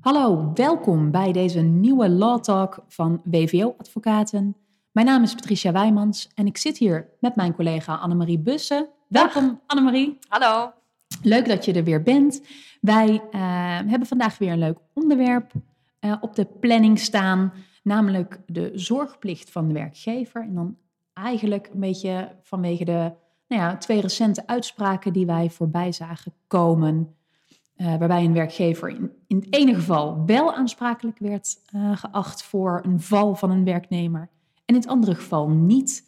Hallo, welkom bij deze nieuwe Law Talk van WVO Advocaten. Mijn naam is Patricia Wijmans en ik zit hier met mijn collega Annemarie Bussen. Welkom Annemarie. Hallo. Leuk dat je er weer bent. Wij uh, hebben vandaag weer een leuk onderwerp uh, op de planning staan, namelijk de zorgplicht van de werkgever. En dan eigenlijk een beetje vanwege de nou ja, twee recente uitspraken die wij voorbij zagen komen. Uh, waarbij een werkgever in, in het ene geval wel aansprakelijk werd uh, geacht voor een val van een werknemer en in het andere geval niet.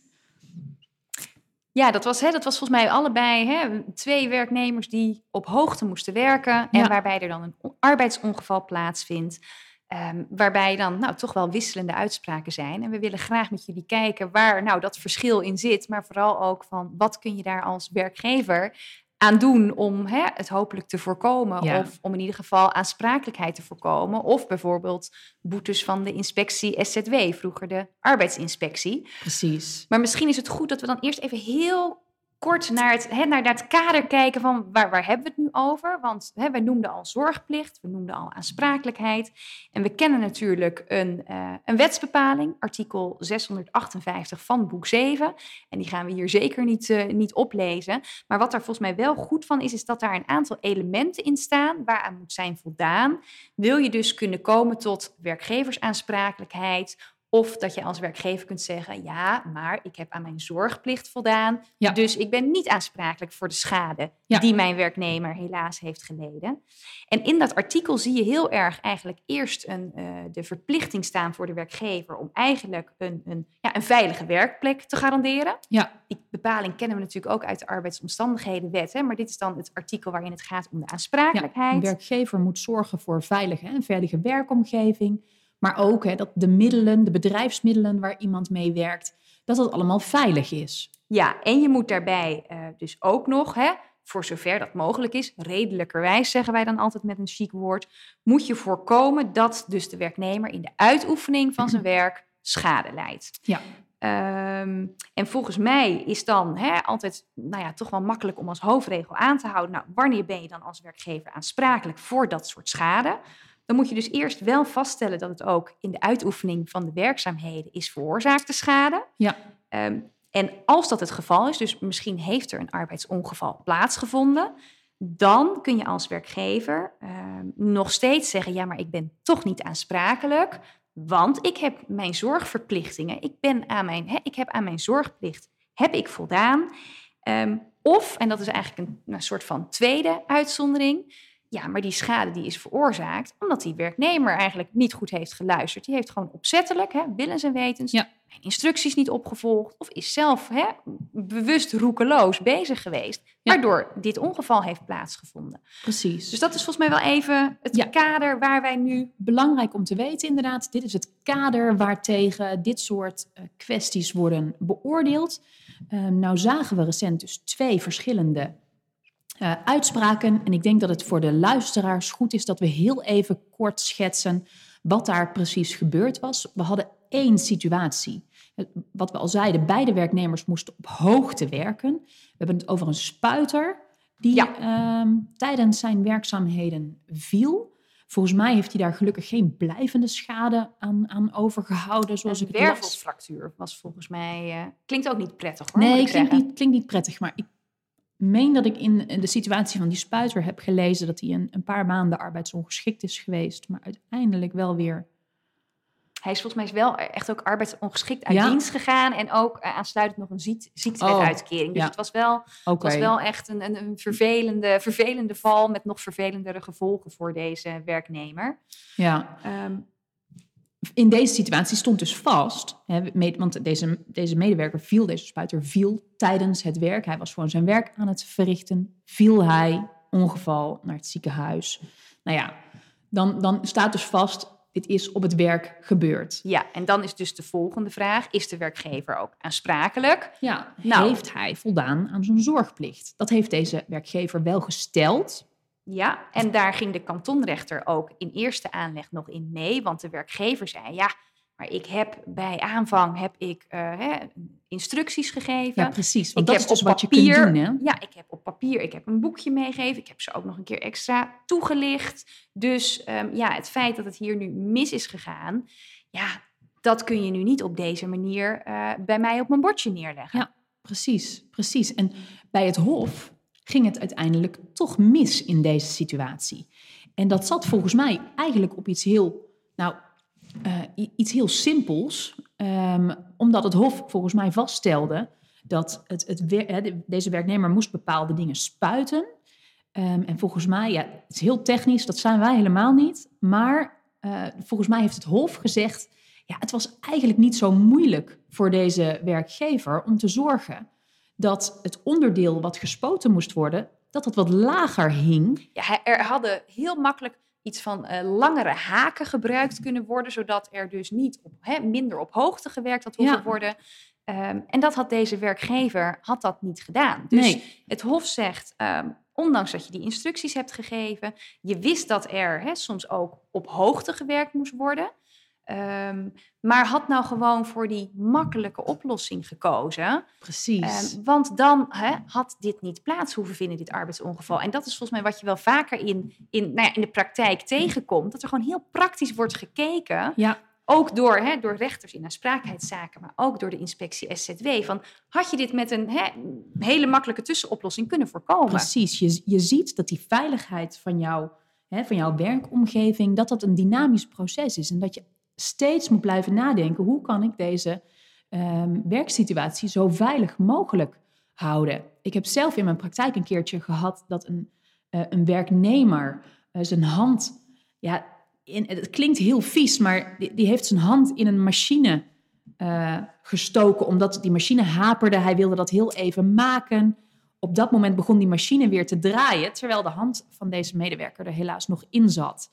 Ja, dat was, hè, dat was volgens mij allebei hè, twee werknemers die op hoogte moesten werken en Ja. waarbij er dan een arbeidsongeval plaatsvindt. Ehm, waarbij dan nou, toch wel wisselende uitspraken zijn. En we willen graag met jullie kijken waar nou dat verschil in zit. Maar vooral ook van wat kun je daar als werkgever aan doen om hè, het hopelijk te voorkomen. Ja. Of om in ieder geval aansprakelijkheid te voorkomen. Of bijvoorbeeld boetes van de inspectie SZW, vroeger de arbeidsinspectie. Precies. Maar misschien is het goed dat we dan eerst even heel kort naar het, naar kader kijken van waar, waar hebben we het nu over? Want wij noemden al zorgplicht, we noemden al aansprakelijkheid. En we kennen natuurlijk een, eh, een wetsbepaling, artikel 658 van boek 7. En die gaan we hier zeker niet, eh, niet oplezen. Maar wat daar volgens mij wel goed van is, is dat daar een aantal elementen in staan waaraan moet zijn voldaan. Wil je dus kunnen komen tot werkgeversaansprakelijkheid of dat je als werkgever kunt zeggen: ja, maar ik heb aan mijn zorgplicht voldaan. Ja. Dus ik ben niet aansprakelijk voor de schade Ja. die mijn werknemer helaas heeft geleden. En in dat artikel zie je heel erg eigenlijk eerst een, eh, de verplichting staan voor de werkgever om eigenlijk een, een, ja, een veilige werkplek te garanderen. Ja, Die bepaling kennen we natuurlijk ook uit de arbeidsomstandighedenwet. Hè? Maar dit is dan het artikel waarin het gaat om de aansprakelijkheid. Een werkgever moet zorgen voor veilige en veilige werkomgeving. Maar ook hè, dat de middelen, de bedrijfsmiddelen waar iemand mee werkt, dat dat allemaal veilig is. Ja, en je moet daarbij eh, dus ook nog, hè, voor zover dat mogelijk is, redelijkerwijs zeggen wij dan altijd met een chic woord, moet je voorkomen dat dus de werknemer in de uitoefening van zijn werk schade leidt. Ja. Ehm, en volgens mij is dan hè, altijd nou ja, toch wel makkelijk om als hoofdregel aan te houden. Nou, wanneer ben je dan als werkgever aansprakelijk voor dat soort schade? Dan moet je dus eerst wel vaststellen dat het ook in de uitoefening van de werkzaamheden is veroorzaakte schade. Ja. Ehm, en als dat het geval is, dus misschien heeft er een arbeidsongeval plaatsgevonden, dan kun je als werkgever ehm, nog steeds zeggen: ja, maar ik ben toch niet aansprakelijk, want ik heb mijn zorgverplichtingen, ik, ben aan mijn, ik heb aan mijn zorgplicht heb ik voldaan. Ehm, of, en dat is eigenlijk een, een soort van tweede uitzondering, ja, maar die schade die is veroorzaakt omdat die werknemer eigenlijk niet goed heeft geluisterd. Die heeft gewoon opzettelijk, hè, willens en wetens, Ja. instructies niet opgevolgd of is zelf hè, bewust roekeloos bezig geweest, Ja. waardoor dit ongeval heeft plaatsgevonden. Precies. Dus dat is volgens mij wel even het Ja. kader waar wij nu belangrijk om te weten, inderdaad. Dit is het kader waartegen dit soort eh, kwesties worden beoordeeld. Eh, nou zagen we recent dus twee verschillende eh, uitspraken. En ik denk dat het voor de luisteraars goed is dat we heel even kort schetsen wat daar precies gebeurd was. We hadden één situatie. Eh, Wat we al zeiden, beide werknemers moesten op hoogte werken. We hebben het over een spuiter die Ja. ehm, tijdens zijn werkzaamheden viel. Volgens mij heeft hij daar gelukkig geen blijvende schade aan, aan overgehouden, zoals een wervelfractuur was volgens mij... eh, klinkt ook niet prettig hoor, Nee, ik klinkt niet, klinkt niet prettig, maar ik meen dat ik in de situatie van die spuiter heb gelezen dat hij een, een paar maanden arbeidsongeschikt is geweest, maar uiteindelijk wel weer. Hij is volgens mij wel echt ook arbeidsongeschikt uit Ja. dienst gegaan. En ook eh, aansluitend nog een ziek, ziektewetuitkering. Dus ja. het was wel, was wel echt een, een, een vervelende, vervelende val met nog vervelendere gevolgen voor deze werknemer. Ja. Ehm, In deze situatie stond dus vast, hè, want deze, deze medewerker viel, deze spuiter viel tijdens het werk. Hij was gewoon zijn werk aan het verrichten. Viel hij, ongeval, naar het ziekenhuis. Nou ja, dan, dan staat dus vast, dit is op het werk gebeurd. ja, en dan is dus de volgende vraag: is de werkgever ook aansprakelijk? Ja, Nou. heeft hij voldaan aan zijn zorgplicht? Dat heeft deze werkgever wel gesteld. Ja, en daar ging de kantonrechter ook in eerste aanleg nog in mee, want de werkgever zei: ja, Maar ik heb bij aanvang heb ik eh, hè, instructies gegeven. Ja, precies. Want Ik dat heb is dus op wat je kunt papier- doen, hè? Ja, ik heb op papier, ik heb een boekje meegegeven. Ik heb ze ook nog een keer extra toegelicht. Dus ehm, ja, het feit dat het hier nu mis is gegaan, ja, dat kun je nu niet op deze manier eh, bij mij op mijn bordje neerleggen. Ja. Precies, precies. En bij het Hof ging het uiteindelijk toch mis in deze situatie. En dat zat volgens mij eigenlijk op iets heel, nou, eh, iets heel simpels. Ehm, omdat het Hof volgens mij vaststelde dat het, het, deze werknemer moest bepaalde dingen spuiten. Ehm, en volgens mij, ja, het is heel technisch, dat zijn wij helemaal niet. Maar eh, volgens mij heeft het Hof gezegd, ja, het was eigenlijk niet zo moeilijk voor deze werkgever om te zorgen dat het onderdeel wat gespoten moest worden, dat het wat lager hing. Ja, er hadden heel makkelijk iets van eh, langere haken gebruikt kunnen worden, zodat er dus niet op, hè, minder op hoogte gewerkt had hoeven Ja. worden. Ehm, en dat had deze werkgever had dat niet gedaan. Dus nee, het Hof zegt, ehm, ondanks dat je die instructies hebt gegeven, je wist dat er hè, soms ook op hoogte gewerkt moest worden. Ehm, maar had nou gewoon voor die makkelijke oplossing gekozen. precies. Ehm, want dan had dit niet plaats hoeven vinden, dit arbeidsongeval. En dat is volgens mij wat je wel vaker in, in, nou ja, in de praktijk tegenkomt. Dat er gewoon heel praktisch wordt gekeken. ja, Ook door, hè, door rechters in aansprakelijkheidszaken, maar ook door de inspectie SZW. Van, had je dit met een hele makkelijke tussenoplossing kunnen voorkomen? precies. Je, je ziet dat die veiligheid van, jou, van jouw werkomgeving, dat dat een dynamisch proces is. En dat je steeds moet blijven nadenken, hoe kan ik deze ehm, werksituatie zo veilig mogelijk houden? Ik heb zelf in mijn praktijk een keertje gehad dat een, eh, een werknemer eh, zijn hand, ja, in, het klinkt heel vies, maar die, heeft zijn hand in een machine eh, gestoken omdat die machine haperde. Hij wilde dat heel even maken. Op dat moment begon die machine weer te draaien, terwijl de hand van deze medewerker er helaas nog in zat.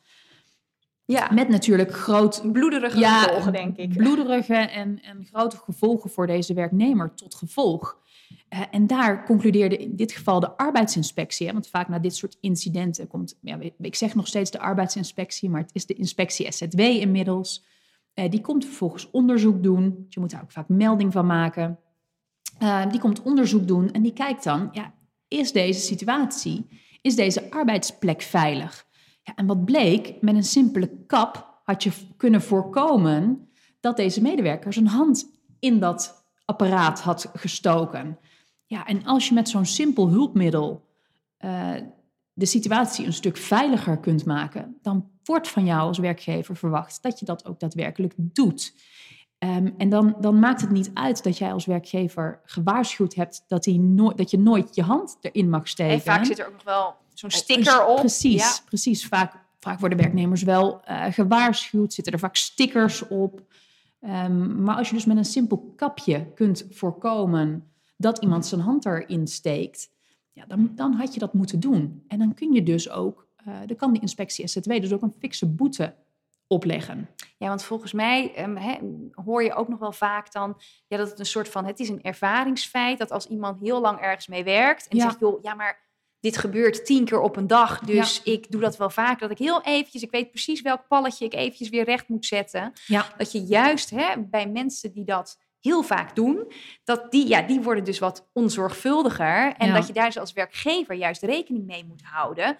Ja, Met natuurlijk groot bloederige ja, gevolgen, denk ik. bloederige en, en grote gevolgen voor deze werknemer tot gevolg. Eh, en daar concludeerde in dit geval de arbeidsinspectie, hè, want vaak na dit soort incidenten komt, ja, ik zeg nog steeds de arbeidsinspectie, maar het is de inspectie SZW inmiddels. Eh, die komt vervolgens onderzoek doen. Je moet daar ook vaak melding van maken. Eh, die komt onderzoek doen en die kijkt dan, ja, is deze situatie, is deze arbeidsplek veilig? En wat bleek, met een simpele kap had je kunnen voorkomen dat deze medewerker zijn hand in dat apparaat had gestoken. Ja, en als je met zo'n simpel hulpmiddel eh, de situatie een stuk veiliger kunt maken, dan wordt van jou als werkgever verwacht dat je dat ook daadwerkelijk doet. Ehm, en dan, dan maakt het niet uit dat jij als werkgever gewaarschuwd hebt dat, hij nooit dat je nooit je hand erin mag steken. En vaak zit er ook nog wel zo'n Oh, sticker op. Precies, Ja. precies. Vaak, vaak worden werknemers wel eh, gewaarschuwd, zitten er vaak stickers op. Ehm, maar als je dus met een simpel kapje kunt voorkomen dat iemand zijn hand erin steekt, ja, dan, dan had je dat moeten doen. En dan kun je dus ook, eh dan kan de inspectie SZW dus ook een fikse boete opleggen. Ja, want volgens mij ehm, hoor je ook nog wel vaak dan ja, dat het een soort van, het is een ervaringsfeit dat als iemand heel lang ergens mee werkt en Ja. zegt, joh, ja, maar dit gebeurt tien keer op een dag, dus ik doe dat wel vaak, dat ik heel eventjes, ik weet precies welk palletje ik eventjes weer recht moet zetten. Ja. Dat je juist hè, bij mensen die dat heel vaak doen, dat die, ja, die worden dus wat onzorgvuldiger en dat je daar dus als werkgever juist rekening mee moet houden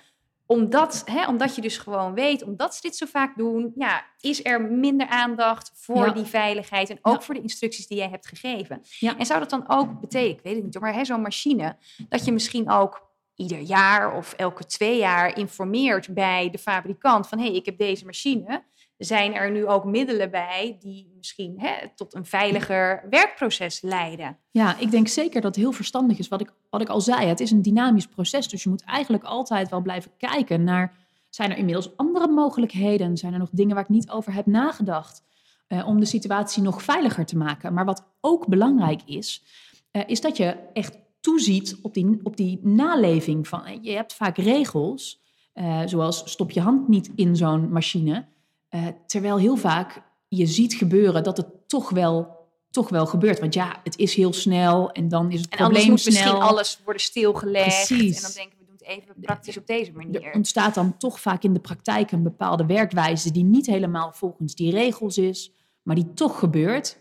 omdat, hè, omdat je dus gewoon weet, omdat ze dit zo vaak doen, ja, is er minder aandacht voor Ja. die veiligheid en ook Ja. voor de instructies die jij hebt gegeven. Ja. En zou dat dan ook betekenen, ik weet het niet, maar hè, zo'n machine, dat je misschien ook ieder jaar of elke twee jaar informeert bij de fabrikant van hé, hey, ik heb deze machine. Zijn er nu ook middelen bij die misschien hè, tot een veiliger werkproces leiden? Ja, ik denk zeker dat het heel verstandig is. Wat ik, wat ik al zei, het is een dynamisch proces. Dus je moet eigenlijk altijd wel blijven kijken naar... zijn er inmiddels andere mogelijkheden? Zijn er nog dingen waar ik niet over heb nagedacht? eh, om de situatie nog veiliger te maken. Maar wat ook belangrijk is, eh, is dat je echt toeziet op die, op die naleving. Van, je hebt vaak regels, eh, zoals stop je hand niet in zo'n machine... eh, terwijl heel vaak je ziet gebeuren dat het toch wel toch wel gebeurt. Want ja, het is heel snel en dan is het En probleem moet snel. misschien alles worden stilgelegd. Precies. En dan denken we, doen het even praktisch op deze manier. Er ontstaat dan toch vaak in de praktijk een bepaalde werkwijze die niet helemaal volgens die regels is. maar die toch gebeurt.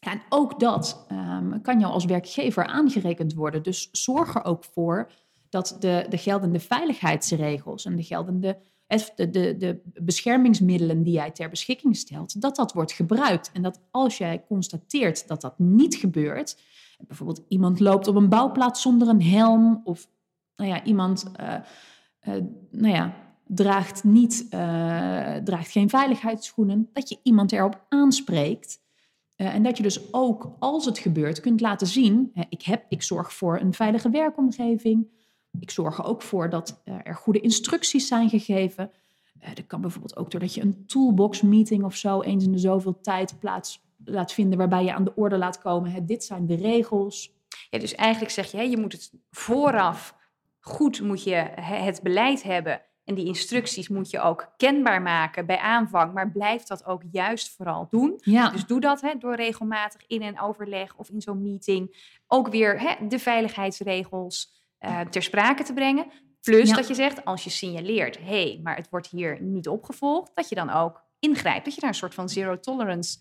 Ja, en ook dat ehm, kan jou als werkgever aangerekend worden. Dus zorg er ook voor dat de, de geldende veiligheidsregels en de geldende de, de, de beschermingsmiddelen die jij ter beschikking stelt, dat dat wordt gebruikt. En dat als jij constateert dat dat niet gebeurt, bijvoorbeeld iemand loopt op een bouwplaats zonder een helm, of nou ja, iemand uh, uh, nou ja, draagt, niet, uh, draagt geen veiligheidsschoenen, dat je iemand erop aanspreekt. en dat je dus ook, als het gebeurt, kunt laten zien: ik, heb, ik zorg voor een veilige werkomgeving. Ik zorg er ook voor dat er goede instructies zijn gegeven. dat kan bijvoorbeeld ook doordat je een toolbox meeting of zo eens in de zoveel tijd plaats laat vinden, waarbij je aan de orde laat komen: hè, dit zijn de regels. Ja, dus eigenlijk zeg je, hè, je moet het vooraf goed moet je het beleid hebben en die instructies moet je ook kenbaar maken bij aanvang, maar blijf dat ook juist vooral doen. Ja. Dus doe dat hè, door regelmatig in een overleg of in zo'n meeting ook weer hè, de veiligheidsregels uh, ter sprake te brengen. Plus dat je zegt, als je signaleert, hé, hey, maar het wordt hier niet opgevolgd, dat je dan ook ingrijpt. Dat je daar een soort van zero tolerance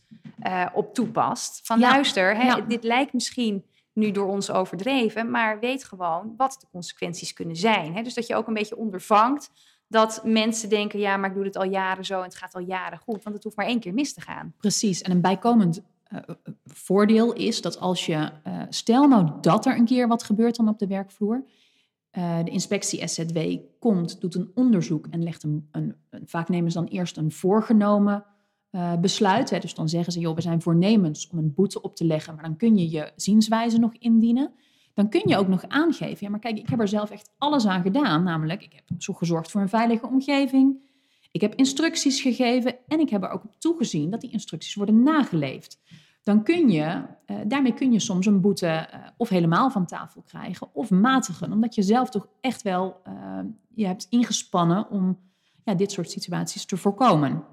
uh, op toepast. Van luister, hè, dit lijkt misschien nu door ons overdreven, maar weet gewoon wat de consequenties kunnen zijn. Hè? Dus dat je ook een beetje ondervangt dat mensen denken, ja, maar ik doe het al jaren zo en het gaat al jaren goed, want het hoeft maar één keer mis te gaan. Precies, en een bijkomend voordeel is dat als je, uh, stel nou dat er een keer wat gebeurt dan op de werkvloer, uh, de inspectie SZW komt, doet een onderzoek en legt een, een, vaak nemen ze dan eerst een voorgenomen besluit. Hè. Dus dan zeggen ze, joh, we zijn voornemens om een boete op te leggen, maar dan kun je je zienswijze nog indienen. Dan kun je ook nog aangeven, ja, maar kijk, ik heb er zelf echt alles aan gedaan. Namelijk, ik heb zo gezorgd voor een veilige omgeving. Ik heb instructies gegeven en ik heb er ook op toegezien dat die instructies worden nageleefd. Dan kun je, uh, daarmee kun je soms een boete uh, of helemaal van tafel krijgen of matigen. Omdat je zelf toch echt wel je hebt ingespannen om ja, dit soort situaties te voorkomen.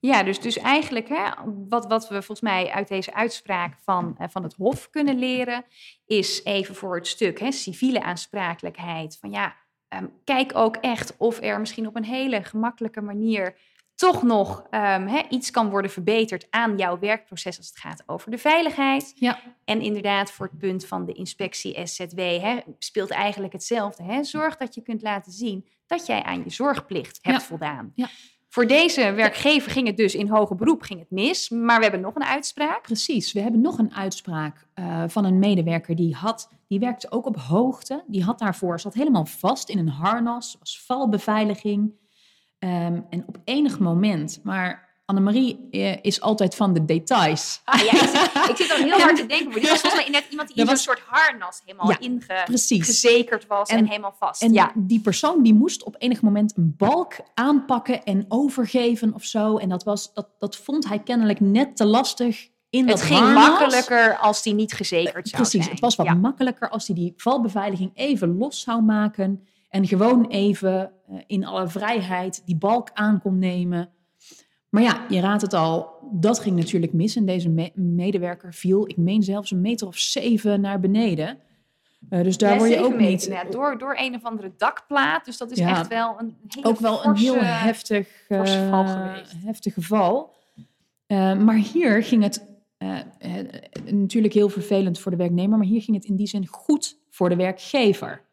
Ja, dus, dus eigenlijk hè, wat, wat we volgens mij uit deze uitspraak van, van het Hof kunnen leren, is even voor het stuk hè, civiele aansprakelijkheid. Van ja, um, kijk ook echt of er misschien op een hele gemakkelijke manier toch nog um, hè, iets kan worden verbeterd aan jouw werkproces als het gaat over de veiligheid. Ja. En inderdaad, voor het punt van de inspectie SZW speelt eigenlijk hetzelfde. Zorg dat je kunt laten zien dat jij aan je zorgplicht hebt ja. voldaan. Ja. Voor deze werkgever ging het dus in hoger beroep ging het mis, maar we hebben nog een uitspraak. Precies, we hebben nog een uitspraak uh, van een medewerker die had, die werkte ook op hoogte, die had daarvoor, zat helemaal vast in een harnas, was valbeveiliging. Um, en op enig moment, maar Annemarie eh, is altijd van de details. Ah, ja, ik, zit, ik zit al heel hard te denken. Maar dit was volgens mij net iemand die in een soort harnas helemaal ja, ingezekerd was en, en, helemaal vast. En ja. die persoon die moest op enig moment een balk aanpakken en overgeven of zo. En dat, was, dat, dat vond hij kennelijk net te lastig in het ging harnas. makkelijker als die niet gezekerd zou Precies, het was wat ja. makkelijker als hij die, die valbeveiliging even los zou maken. En gewoon even uh, in alle vrijheid die balk aan kon nemen. Maar ja, je raadt het al, dat ging natuurlijk mis. En deze me medewerker viel, ik meen zelfs een meter of zeven naar beneden. Uh, dus daar ja, word je ook meter, niet... Ja, door, door een of andere dakplaat. Dus dat is ja, echt wel een hele Ook wel forse, een heel heftig, uh, geval geweest. heftig geval. Uh, maar hier ging het natuurlijk heel vervelend voor de werknemer. Maar hier ging het in die zin goed voor de werkgever.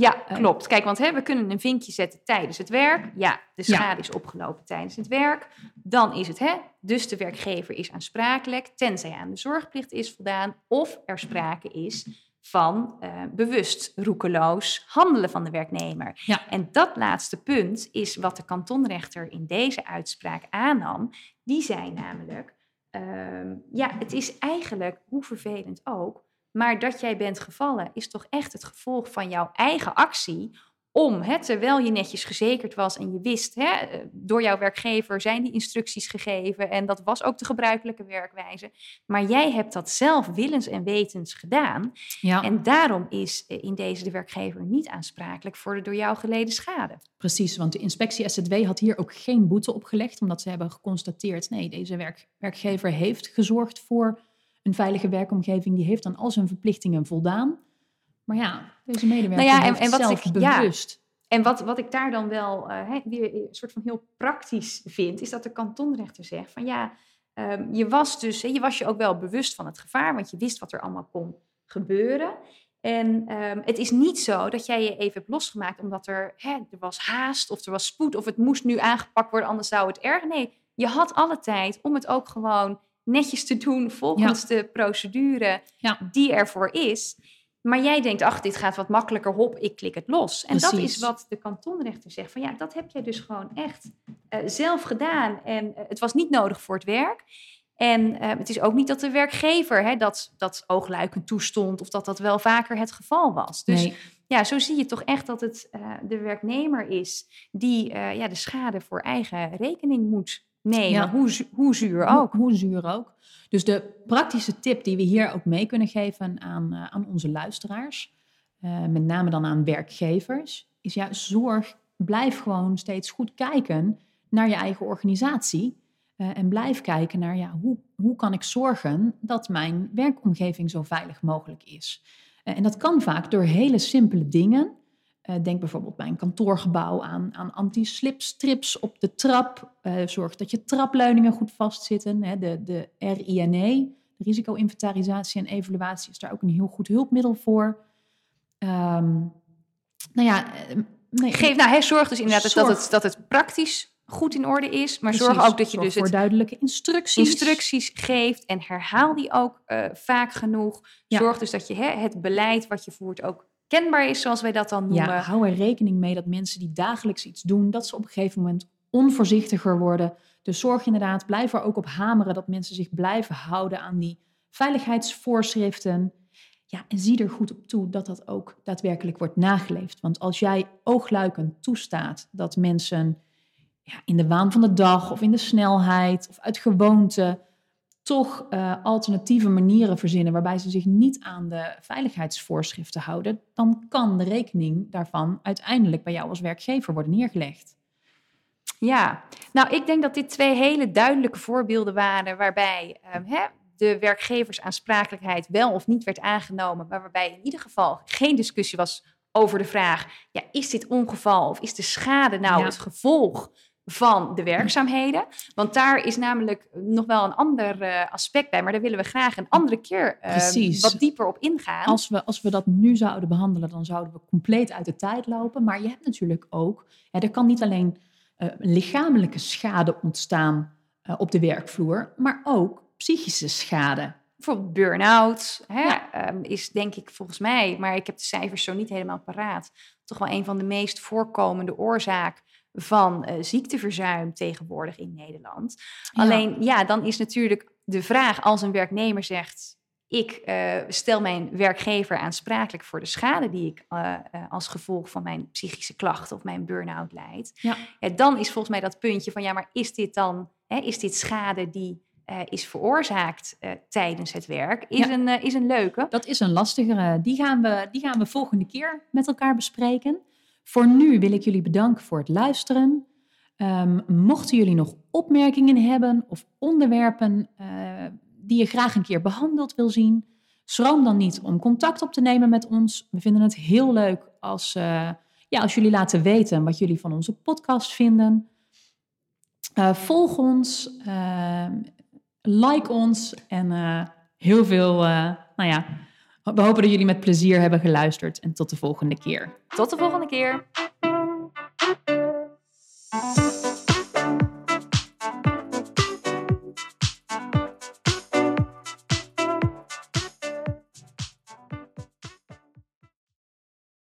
Ja, eh, klopt. Kijk, want hè, we kunnen een vinkje zetten tijdens het werk. Ja, de schade ja. is opgelopen tijdens het werk. Dan is het, hè, dus de werkgever is aansprakelijk, tenzij aan de zorgplicht is voldaan of er sprake is van uh, bewust roekeloos handelen van de werknemer. Ja. En dat laatste punt is wat de kantonrechter in deze uitspraak aannam. Die zei namelijk, uh, ja, het is eigenlijk, hoe vervelend ook, maar dat jij bent gevallen is toch echt het gevolg van jouw eigen actie om, hè, terwijl je netjes gezekerd was en je wist, hè, eh, door jouw werkgever zijn die instructies gegeven en dat was ook de gebruikelijke werkwijze. Maar jij hebt dat zelf willens en wetens gedaan. Ja. En daarom is eh, in deze de werkgever niet aansprakelijk voor de door jou geleden schade. Precies, want de inspectie SZW had hier ook geen boete opgelegd, omdat ze hebben geconstateerd, nee, deze werk, werkgever heeft gezorgd voor een veilige werkomgeving, die heeft dan al zijn verplichtingen voldaan. Maar ja, deze medewerker nou ja, en, en wat zelf ik, bewust. Ja. En wat, wat ik daar dan wel uh, weer een soort van heel praktisch vind, is dat de kantonrechter zegt van ja, Ehm, je was dus, je was je ook wel bewust van het gevaar, want je wist wat er allemaal kon gebeuren. En ehm, het is niet zo dat jij je even hebt losgemaakt omdat er, hè, er was haast of er was spoed of het moest nu aangepakt worden, anders zou het erg. Nee, je had alle tijd om het ook gewoon netjes te doen volgens de procedure ja. die ervoor is. Maar jij denkt, ach, dit gaat wat makkelijker, hop, ik klik het los. En dat is wat de kantonrechter zegt. Van ja, dat heb jij dus gewoon echt uh, zelf gedaan. En uh, het was niet nodig voor het werk. En uh, het is ook niet dat de werkgever hè, dat, dat oogluikend toestond of dat dat wel vaker het geval was. Dus nee. ja, zo zie je toch echt dat het de werknemer is die ja, de schade voor eigen rekening moet nemen. Ja. Hoe, hoe zuur ook. Hoe, hoe zuur ook. Dus de praktische tip die we hier ook mee kunnen geven aan, uh, aan onze luisteraars, uh, met name dan aan werkgevers, is ja, zorg, blijf gewoon steeds goed kijken naar je eigen organisatie. Uh, en blijf kijken naar ja, hoe, hoe kan ik zorgen dat mijn werkomgeving zo veilig mogelijk is. en dat kan vaak door hele simpele dingen. Uh, denk bijvoorbeeld bij een kantoorgebouw aan, aan anti-slipstrips op de trap. Uh, zorg dat je trapleuningen goed vastzitten. Hè. De, de RINE, de risico-inventarisatie en evaluatie, is daar ook een heel goed hulpmiddel voor. Um, nou ja, eh, nee, Geef, nou, hij zorgt dus inderdaad zorg. dat, het, dat het praktisch goed in orde is. Maar Precies, zorg ook dat je dus voor duidelijke instructies. instructies geeft en herhaal die ook uh, vaak genoeg. Ja. Zorg dus dat je hè, het beleid wat je voert ook kenbaar is, zoals wij dat dan noemen. Ja, hou er rekening mee dat mensen die dagelijks iets doen, dat ze op een gegeven moment onvoorzichtiger worden. Dus zorg inderdaad, blijf er ook op hameren dat mensen zich blijven houden aan die veiligheidsvoorschriften. Ja, en zie er goed op toe dat dat ook daadwerkelijk wordt nageleefd. Want als jij oogluikend toestaat dat mensen ja, in de waan van de dag of in de snelheid of uit gewoonte toch uh, alternatieve manieren verzinnen waarbij ze zich niet aan de veiligheidsvoorschriften houden, dan kan de rekening daarvan uiteindelijk bij jou als werkgever worden neergelegd. Ja, nou ik denk dat dit twee hele duidelijke voorbeelden waren waarbij uh, hè, de werkgeversaansprakelijkheid wel of niet werd aangenomen, maar waarbij in ieder geval geen discussie was over de vraag, ja, is dit ongeval of is de schade nou ja. het gevolg van de werkzaamheden. Want daar is namelijk nog wel een ander uh, aspect bij, maar daar willen we graag een andere keer uh, wat dieper op ingaan. Als we, als we dat nu zouden behandelen, dan zouden we compleet uit de tijd lopen. Maar je hebt natuurlijk ook, ja, er kan niet alleen uh, lichamelijke schade ontstaan op de werkvloer, maar ook psychische schade. Bijvoorbeeld burn-out ja. um, is denk ik volgens mij, maar ik heb de cijfers zo niet helemaal paraat, toch wel een van de meest voorkomende oorzaken van uh, ziekteverzuim tegenwoordig in Nederland. Ja. Alleen ja, dan is natuurlijk de vraag als een werknemer zegt. Ik uh, stel mijn werkgever aansprakelijk voor de schade die ik uh, als gevolg van mijn psychische klachten of mijn burn-out leid. Ja. ja. dan is volgens mij dat puntje van ja, maar is dit dan, hè, is dit schade die is veroorzaakt tijdens het werk, is, ja. een, is een leuke. Dat is een lastigere. Die gaan, we, die gaan we volgende keer met elkaar bespreken. Voor nu wil ik jullie bedanken voor het luisteren. Um, mochten jullie nog opmerkingen hebben of onderwerpen uh, die je graag een keer behandeld wil zien, schroom dan niet om contact op te nemen met ons. We vinden het heel leuk als, uh, ja, als jullie laten weten wat jullie van onze podcast vinden. Uh, volg ons, ehm, like ons en heel veel, nou ja, we hopen dat jullie met plezier hebben geluisterd en tot de volgende keer. Tot de volgende keer.